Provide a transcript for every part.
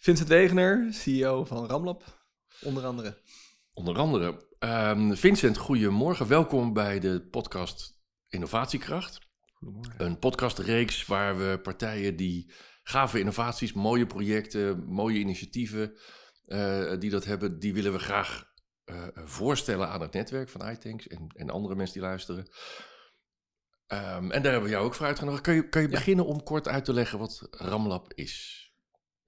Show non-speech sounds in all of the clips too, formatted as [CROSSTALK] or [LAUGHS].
Vincent Wegener, CEO van Ramlab, onder andere. Onder andere. Um, Vincent, goedemorgen. Welkom bij de podcast Innovatiekracht. Goedemorgen. Een podcastreeks waar we partijen die gave innovaties, mooie projecten, mooie initiatieven uh, die dat hebben, die willen we graag uh, voorstellen aan het netwerk van iTanks en, en andere mensen die luisteren. Um, en daar hebben we jou ook voor uitgenodigd. Kun je, kun je ja. beginnen om kort uit te leggen wat Ramlab is?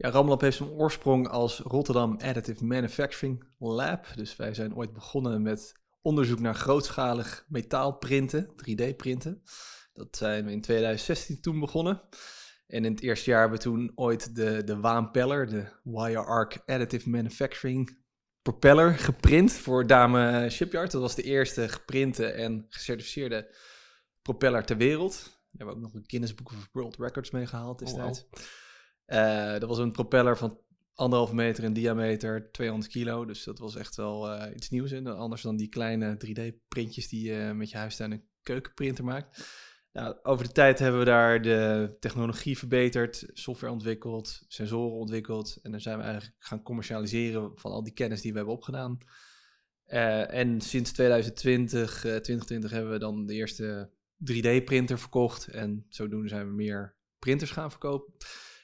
Ja, Ramlab heeft zijn oorsprong als Rotterdam Additive Manufacturing Lab. Dus wij zijn ooit begonnen met onderzoek naar grootschalig metaalprinten, 3D-printen. Dat zijn we in 2016 toen begonnen. En in het eerste jaar hebben we toen ooit de, de Waanpeller, de Wire Arc Additive Manufacturing propeller, geprint voor Dame Shipyard. Dat was de eerste geprinte en gecertificeerde propeller ter wereld. Daar hebben we ook nog een Guinness Book of World Records mee gehaald destijds. Oh, wow. Uh, dat was een propeller van anderhalve meter in diameter, 200 kilo. Dus dat was echt wel uh, iets nieuws. Anders dan die kleine 3D-printjes die je met je huistuin een keukenprinter maakt. Nou, over de tijd hebben we daar de technologie verbeterd, software ontwikkeld, sensoren ontwikkeld. En dan zijn we eigenlijk gaan commercialiseren van al die kennis die we hebben opgedaan. Uh, en sinds 2020, 2020 hebben we dan de eerste 3D-printer verkocht. En zodoende zijn we meer printers gaan verkopen.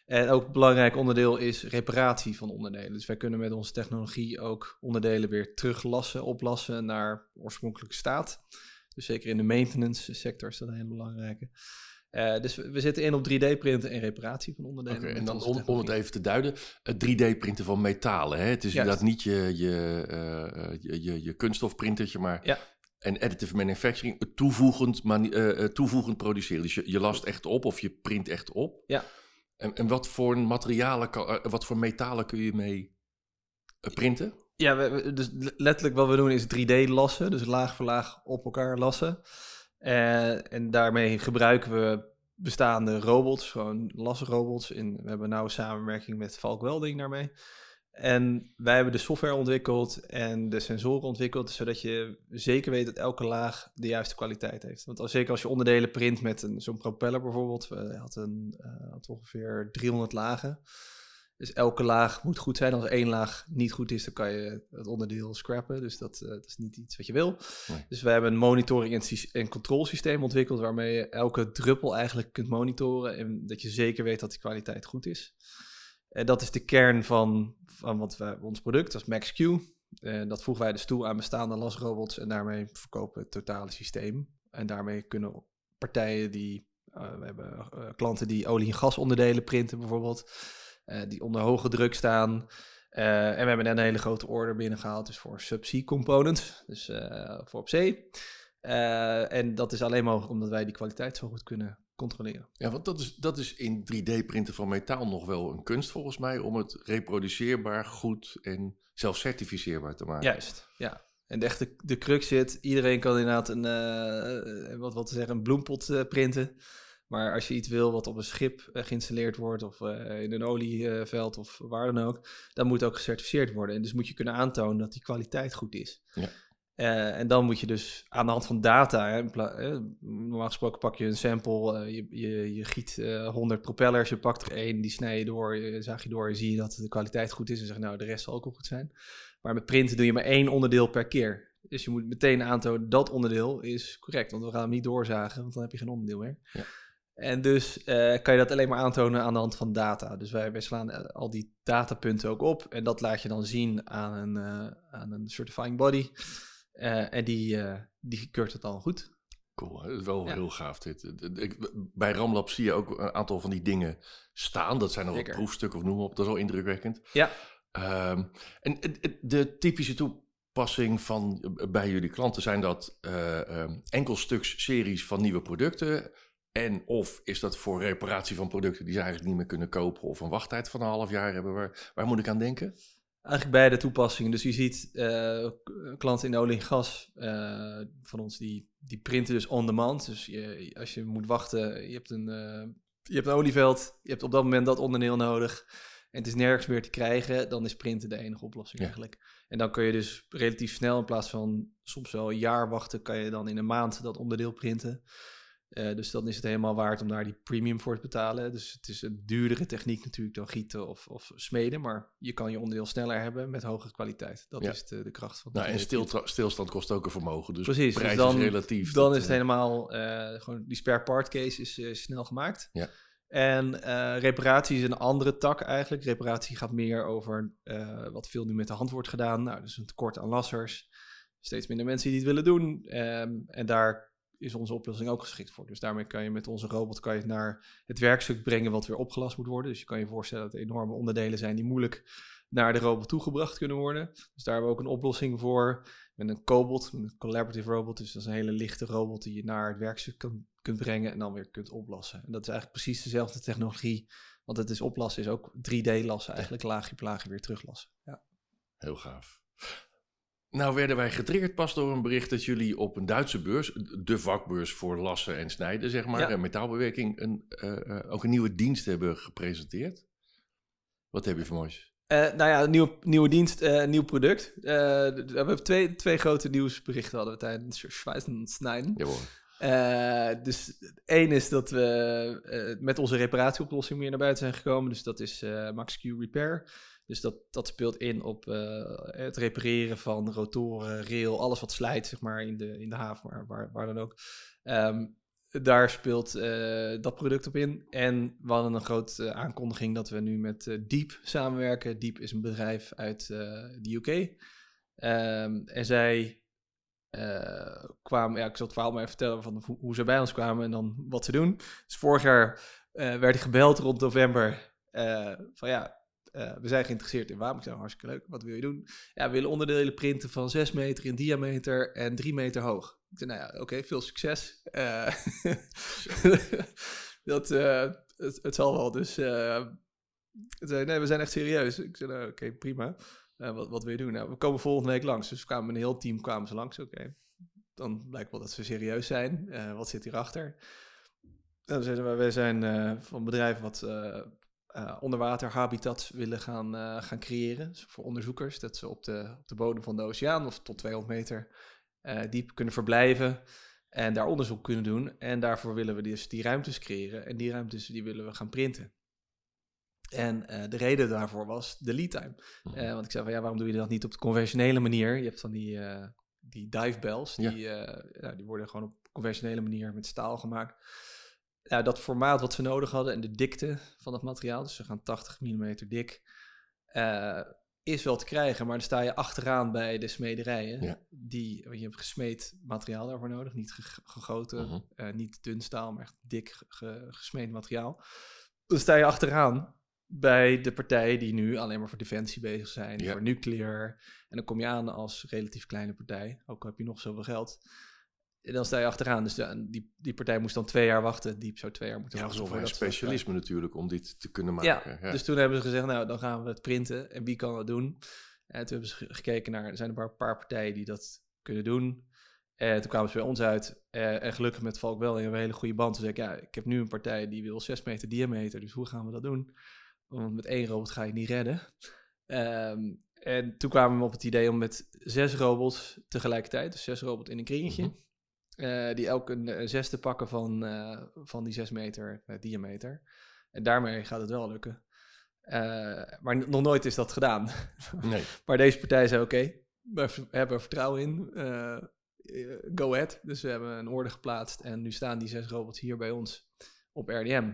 En ook een belangrijk onderdeel is reparatie van onderdelen. Dus wij kunnen met onze technologie ook onderdelen weer teruglassen, oplassen naar oorspronkelijke staat. Dus zeker in de maintenance sector is dat een hele belangrijke. Uh, dus we, we, zitten in op 3D-printen en reparatie van onderdelen. Okay, en dan om, om, het even te duiden, het 3D-printen van metalen. Hè? Het is inderdaad niet je, je, uh, je, je, je kunststofprintertje, maar ja. en additive manufacturing, toevoegend, uh, toevoegend produceren. Dus je, je last echt op of je print echt op. Ja. En, en wat voor materialen, kan, wat voor metalen kun je mee printen? Ja, we, dus letterlijk wat we doen is 3D lassen, dus laag voor laag op elkaar lassen. Uh, en daarmee gebruiken we bestaande robots, gewoon lasrobots. In, we hebben nauwe samenwerking met Valk Welding daarmee. En wij hebben de software ontwikkeld en de sensoren ontwikkeld, zodat je zeker weet dat elke laag de juiste kwaliteit heeft. Want als, zeker als je onderdelen print met zo'n propeller bijvoorbeeld, we hadden een, uh, had ongeveer 300 lagen. Dus elke laag moet goed zijn. Als één laag niet goed is, dan kan je het onderdeel scrappen. Dus dat, uh, dat is niet iets wat je wil. Nee. Dus we hebben een monitoring- en, en controlesysteem ontwikkeld waarmee je elke druppel eigenlijk kunt monitoren en dat je zeker weet dat die kwaliteit goed is. En dat is de kern van, van wat we, ons product, dat is MaxQ. En dat voegen wij dus toe aan bestaande lasrobots en daarmee verkopen we het totale systeem. En daarmee kunnen partijen die, uh, we hebben klanten die olie- en gasonderdelen printen bijvoorbeeld, die onder hoge druk staan. en we hebben een hele grote order binnengehaald, dus voor subsea components, dus voor op zee. en dat is alleen mogelijk omdat wij die kwaliteit zo goed kunnen controleren. Ja, want dat is, dat is in 3D-printen van metaal nog wel een kunst volgens mij, om het reproduceerbaar, goed en zelfs certificeerbaar te maken. Juist, ja. En de echte de crux zit, iedereen kan inderdaad een, uh, wat, wat te zeggen, een bloempot uh, printen. Maar als je iets wil wat op een schip uh, geïnstalleerd wordt of in een olieveld of waar dan ook, dan moet het ook gecertificeerd worden. En dus moet je kunnen aantonen dat die kwaliteit goed is. Ja. Uh, en dan moet je dus aan de hand van data, hè, normaal gesproken pak je een sample, uh, je, je, je, giet uh, 100 propellers, je pakt er één, die snij je door, je, zaag je door, zie je dat de kwaliteit goed is en zeg nou de rest zal ook wel goed zijn. Maar met printen doe je maar één onderdeel per keer. Dus je moet meteen aantonen dat onderdeel is correct, want we gaan hem niet doorzagen, want dan heb je geen onderdeel meer. Ja. En dus kan je dat alleen maar aantonen aan de hand van data. Dus wij, wij slaan al die datapunten ook op en dat laat je dan zien aan een, aan een certifying body. Uh, en die, uh, die keurt het dan goed. Cool, dat is wel ja. heel gaaf dit. Ik, bij Ramlab zie je ook een aantal van die dingen staan. Dat zijn nog wat proefstukken of noem op. Dat is wel indrukwekkend. Ja. Um, en de typische toepassing van bij jullie klanten zijn dat uh, um, enkelstuks series van nieuwe producten. En of is dat voor reparatie van producten die ze eigenlijk niet meer kunnen kopen of een wachttijd van een half jaar hebben? Waar, waar moet ik aan denken? Eigenlijk beide toepassingen. Dus je ziet uh, klanten in olie en gas uh, van ons, die, die printen dus on demand. Dus je, als je moet wachten, je hebt, een, uh, je hebt een olieveld, je hebt op dat moment dat onderdeel nodig en het is nergens meer te krijgen, dan is printen de enige oplossing ja. eigenlijk. En dan kun je dus relatief snel, in plaats van soms wel een jaar wachten, kan je dan in een maand dat onderdeel printen. Uh, dus dan is het helemaal waard om daar die premium voor te betalen. Dus het is een duurdere techniek natuurlijk dan gieten of, of smeden. Maar je kan je onderdeel sneller hebben met hogere kwaliteit. Dat Ja. is de, de kracht van Nou, en stilstand kost ook een vermogen. Dus Precies, prijs dus dan, is relatief. Dan Dat, is het eh, helemaal, eh, gewoon die spare part case is eh, snel gemaakt. Ja. En eh, reparatie is een andere tak eigenlijk. Reparatie gaat meer over eh, wat veel nu met de hand wordt gedaan. Nou, dus een tekort aan lassers. Steeds minder mensen die het willen doen. Ehm, en daar is onze oplossing ook geschikt voor. Dus daarmee kan je met onze robot kan je het naar het werkstuk brengen wat weer opgelast moet worden. Dus je kan je voorstellen dat er enorme onderdelen zijn die moeilijk naar de robot toegebracht kunnen worden. Dus daar hebben we ook een oplossing voor. Met een cobot, een collaborative robot. Dus dat is een hele lichte robot die je naar het werkstuk kan, kunt brengen en dan weer kunt oplassen. En dat is eigenlijk precies dezelfde technologie. Want het is oplassen, is ook 3D-lassen eigenlijk. Laagje op laagje weer teruglassen. Ja. Heel gaaf. Nou werden wij getriggerd pas door een bericht dat jullie op een Duitse beurs, de vakbeurs voor lassen en snijden, zeg maar, Ja. en metaalbewerking, een, eh, eh, ook een nieuwe dienst hebben gepresenteerd. Wat heb je voor moois? Eh, nou ja, een nieuwe, nieuwe dienst, nieuw product. We hebben twee, twee grote nieuwsberichten hadden we tijdens Schweizen Snijden. Jawel. Eh, dus één is dat we met onze reparatieoplossing meer naar buiten zijn gekomen. Dus dat is eh MaxQ Repair. Dus dat, dat speelt in op eh, het repareren van rotoren, rail, alles wat slijt zeg maar, in, de, in de haven, waar, waar, dan ook. Ehm, daar speelt eh, dat product op in. En we hadden een grote aankondiging dat we nu met eh, Deep samenwerken. Deep is een bedrijf uit de UK. Ehm, en zij kwamen, ja, ik zal het verhaal maar even vertellen van hoe, ze bij ons kwamen en dan wat ze doen. Dus vorig jaar werd ik gebeld rond november van ja, eh, we zijn geïnteresseerd in waarom. Ik zei, hartstikke leuk, wat wil je doen? Ja, we willen onderdelen printen van 6 meter in diameter en 3 meter hoog. Ik zei, nou ja, oké, veel succes. Eh, [LAUGHS] dat, eh, het, zal wel, dus... zei, nee, we zijn echt serieus. Ik zei, nou, oké, prima. Wat, wat wil je doen? Nou, we komen volgende week langs. Dus we kwamen een heel team kwamen ze langs. Oké, dan blijkt wel dat ze serieus zijn. Wat zit hierachter? Zeiden we, zijn van een bedrijf wat eh, onderwater habitats willen gaan, eh, gaan creëren. Dus voor onderzoekers, dat ze op de, op de bodem van de oceaan of tot 200 meter eh, diep kunnen verblijven. En daar onderzoek kunnen doen. En daarvoor willen we dus die ruimtes creëren. En die ruimtes die willen we gaan printen. En de reden daarvoor was de lead time. Eh, want ik zei van ja, waarom doe je dat niet op de conventionele manier? Je hebt van die, eh, die dive bells, die, ja, die worden gewoon op conventionele manier met staal gemaakt. Ja, dat formaat wat ze nodig hadden en de dikte van het materiaal, dus ze gaan 80 mm dik, eh, is wel te krijgen. Maar dan sta je achteraan bij de smederijen. Ja. Die, want je hebt gesmeed materiaal daarvoor nodig, niet ge- gegoten, Mhm. eh, niet dun staal, maar echt dik ge- ge- gesmeed materiaal. Dan sta je achteraan bij de partijen die nu alleen maar voor defensie bezig zijn, Ja. voor nuclear. En dan kom je aan als relatief kleine partij, ook al heb je nog zoveel geld. En dan sta je achteraan. Dus de- die, die partij moest dan twee jaar wachten. Diep zou twee jaar moeten Ja, wachten. wel een specialisme natuurlijk om dit te kunnen ja, maken. Ja, dus toen hebben ze gezegd, nou, dan gaan we het printen. En wie kan dat doen? En toen hebben ze ge- gekeken naar, er zijn een paar, partijen die dat kunnen doen. En toen kwamen ze bij ons uit. eh, en gelukkig met Valk wel, een hele goede band. Toen zei ik, ja, ik heb nu een partij die wil 6 meter diameter. Dus hoe gaan we dat doen? Want met één robot ga je het niet redden. Ehm, en toen kwamen we op het idee om met zes robots tegelijkertijd, dus zes robots in een kringetje, Mhm. Eh, die elk een, eh, zesde pakken van, eh, van die 6 meter diameter. En daarmee gaat het wel lukken. Maar nog nooit is dat gedaan. [LAUGHS] Nee. maar deze partij zei: Oké, we hebben er vertrouwen in. go ahead. Dus we hebben een orde geplaatst. En nu staan die zes robots hier bij ons op RDM.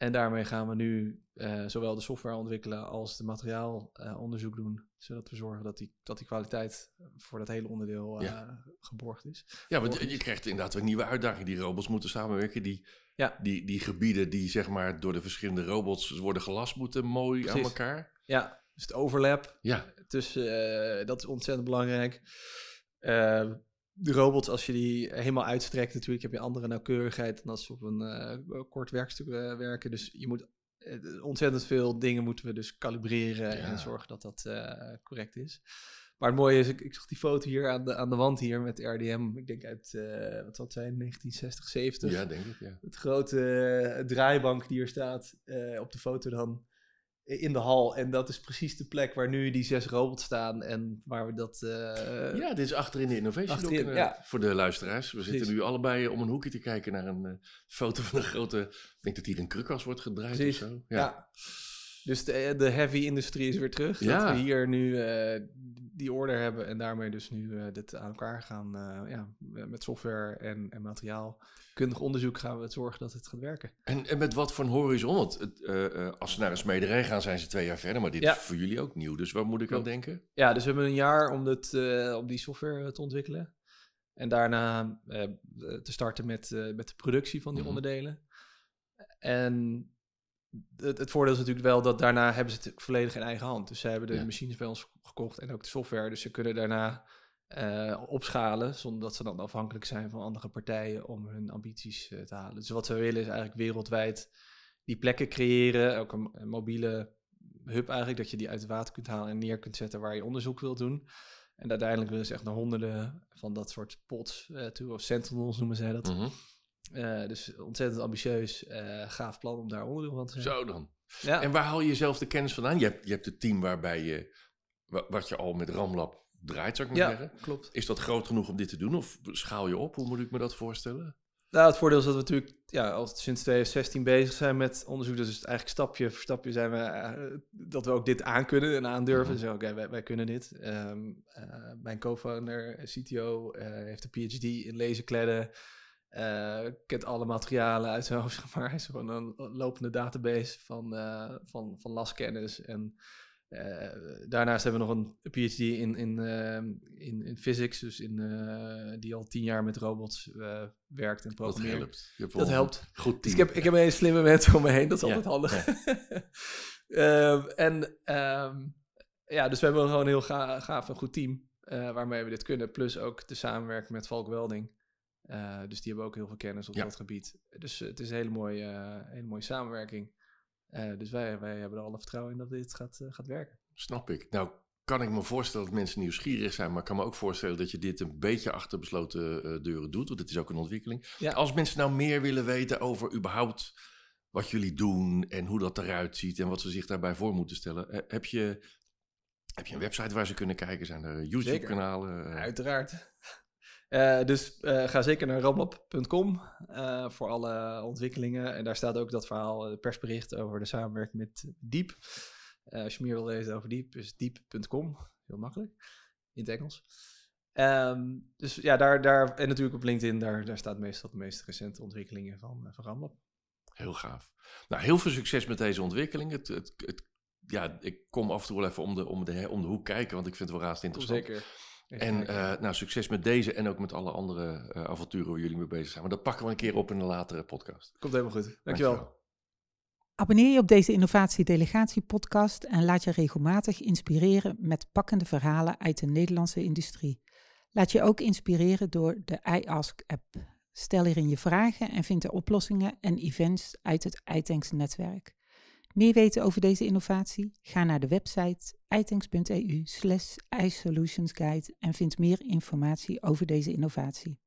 En daarmee gaan we nu eh, zowel de software ontwikkelen als de materiaalonderzoek doen. Zodat we zorgen dat die, dat die kwaliteit voor dat hele onderdeel eh, Ja. geborgd is. Ja, want je- je krijgt inderdaad een nieuwe uitdaging. Die robots moeten samenwerken. Die, Ja. die, die gebieden die zeg maar door de verschillende robots worden gelast, moeten mooi aan elkaar. Ja, dus het overlap Ja, tussen, eh, dat is ontzettend belangrijk. De robots, als je die helemaal uitstrekt, natuurlijk heb je andere nauwkeurigheid dan als ze op een eh, kort werkstuk eh, werken. Dus je moet eh, ontzettend veel dingen moeten we dus kalibreren Ja. en zorgen dat dat correct is. Maar het mooie is, ik, ik zag die foto hier aan de, aan de wand hier met RDM, ik denk uit, wat zal het zijn, 1960, 70. Ja, denk ik, ja. Het grote draaibank die er staat op de foto dan in de hal. En dat is precies de plek waar nu die zes robots staan en waar we dat... eh, Ja, dit is achterin de Innovation Achterin, ja. voor de luisteraars. We Precies. zitten nu allebei om een hoekje te kijken naar een eh, foto van een grote... Ik denk dat hier een krukkas wordt gedraaid Precies, of zo. Ja. Dus de, de heavy industrie is weer terug. Ja. Dat we hier nu eh, die order hebben en daarmee dus nu eh, dit aan elkaar gaan. eh, ja, met software en, en materiaal. Kundig onderzoek gaan we het zorgen dat het gaat werken. En, en met wat voor een horizon? Want het, als ze naar een smederij gaan, zijn ze twee jaar verder. Maar dit Ja. is voor jullie ook nieuw. Dus waar moet ik aan denken? Ja, dus we hebben een jaar om, dit, om die software te ontwikkelen. En daarna te starten met, met de productie van die Mhm. onderdelen. En het, het voordeel is natuurlijk wel dat daarna hebben ze het volledig in eigen hand. Dus zij hebben de Ja. machines bij ons gekocht en ook de software. Dus ze kunnen daarna eh, opschalen zonder dat ze dan afhankelijk zijn van andere partijen om hun ambities eh, te halen. Dus wat we willen is eigenlijk wereldwijd die plekken creëren. Ook een, een mobiele hub eigenlijk, dat je die uit het water kunt halen en neer kunt zetten waar je onderzoek wilt doen. En uiteindelijk willen ze echt naar honderden van dat soort pots eh, toe, of sentinels noemen zij dat. Mhm. Eh, dus ontzettend ambitieus, eh, gaaf plan om daar onderdeel van te zijn. Zo dan. Ja. En waar haal je zelf de kennis vandaan? Je hebt, je hebt het team waarbij je, wa- wat je al met Ramlab draait, zou ik maar ja, zeggen. klopt. Is dat groot genoeg om dit te doen? Of schaal je op? Hoe moet ik me dat voorstellen? Nou, het voordeel is dat we natuurlijk ja, al sinds 2016 bezig zijn met onderzoek. Dus eigenlijk stapje voor stapje zijn we eh, dat we ook dit aankunnen en aandurven. Mhm. Dus oké, wij, wij kunnen dit. Ehm, eh, mijn co-founder, CTO, heeft een PhD in laserkledden. Eh kent alle materialen uit zijn hoofd, [LAUGHS] zeg maar. Hij is gewoon een lopende database van, eh, van, van lastkennis. En eh, daarnaast hebben we nog een PhD in, in, ehm, in, in physics, dus in, die al tien jaar met robots werkt en Dat programmeert. helpt. Je hebt Dat helpt. een Goed Dus team. ik heb, ik heb een hele slimme mensen om me heen, dat is Ja, altijd handig. [LAUGHS] Ehm, en ehm, ja, dus we hebben gewoon een heel ga, gaaf en goed team waarmee we dit kunnen. Plus ook de samenwerking met Valk Welding. Eh, dus die hebben ook heel veel kennis op Ja. dat gebied. Dus eh, het is een hele mooie, eh, hele mooie samenwerking. Dus wij, wij hebben er alle vertrouwen in dat dit gaat, gaat werken. Snap ik. Nou, kan ik me voorstellen dat mensen nieuwsgierig zijn, maar ik kan me ook voorstellen dat je dit een beetje achter besloten deuren doet, want het is ook een ontwikkeling. Ja. Als mensen nou meer willen weten over überhaupt wat jullie doen en hoe dat eruit ziet en wat ze zich daarbij voor moeten stellen, heb je, heb je een website waar ze kunnen kijken? Zijn er YouTube-kanalen? Uiteraard. Eh, dus eh, ga zeker naar ramlab.com eh, voor alle ontwikkelingen. En daar staat ook dat verhaal, persbericht over de samenwerking met Diep. Als je meer wil lezen over Diep, is diep.com. Heel makkelijk, in het Engels. Ehm, dus ja, daar, daar, en natuurlijk op LinkedIn, daar, daar staat meestal de meest recente ontwikkelingen van, van. Heel gaaf. Nou, heel veel succes met deze ontwikkeling. Het, het, het, ja, ik kom af en toe wel even om de, om de, om de hoek kijken, want ik vind het wel raast interessant. Zeker. En eh, nou, succes met deze en ook met alle andere eh, avonturen waar jullie mee bezig zijn. Maar dat pakken we een keer op in een latere podcast. Komt helemaal goed. Dankjewel. Dankjewel. Abonneer je op deze innovatie-delegatie-podcast en laat je regelmatig inspireren met pakkende verhalen uit de Nederlandse industrie. Laat je ook inspireren door de iAsk-app. Stel hierin je vragen en vind de oplossingen en events uit het iTanks-netwerk. Meer weten over deze innovatie? Ga naar de website itanks.eu slash iSolutionsguide en vind meer informatie over deze innovatie.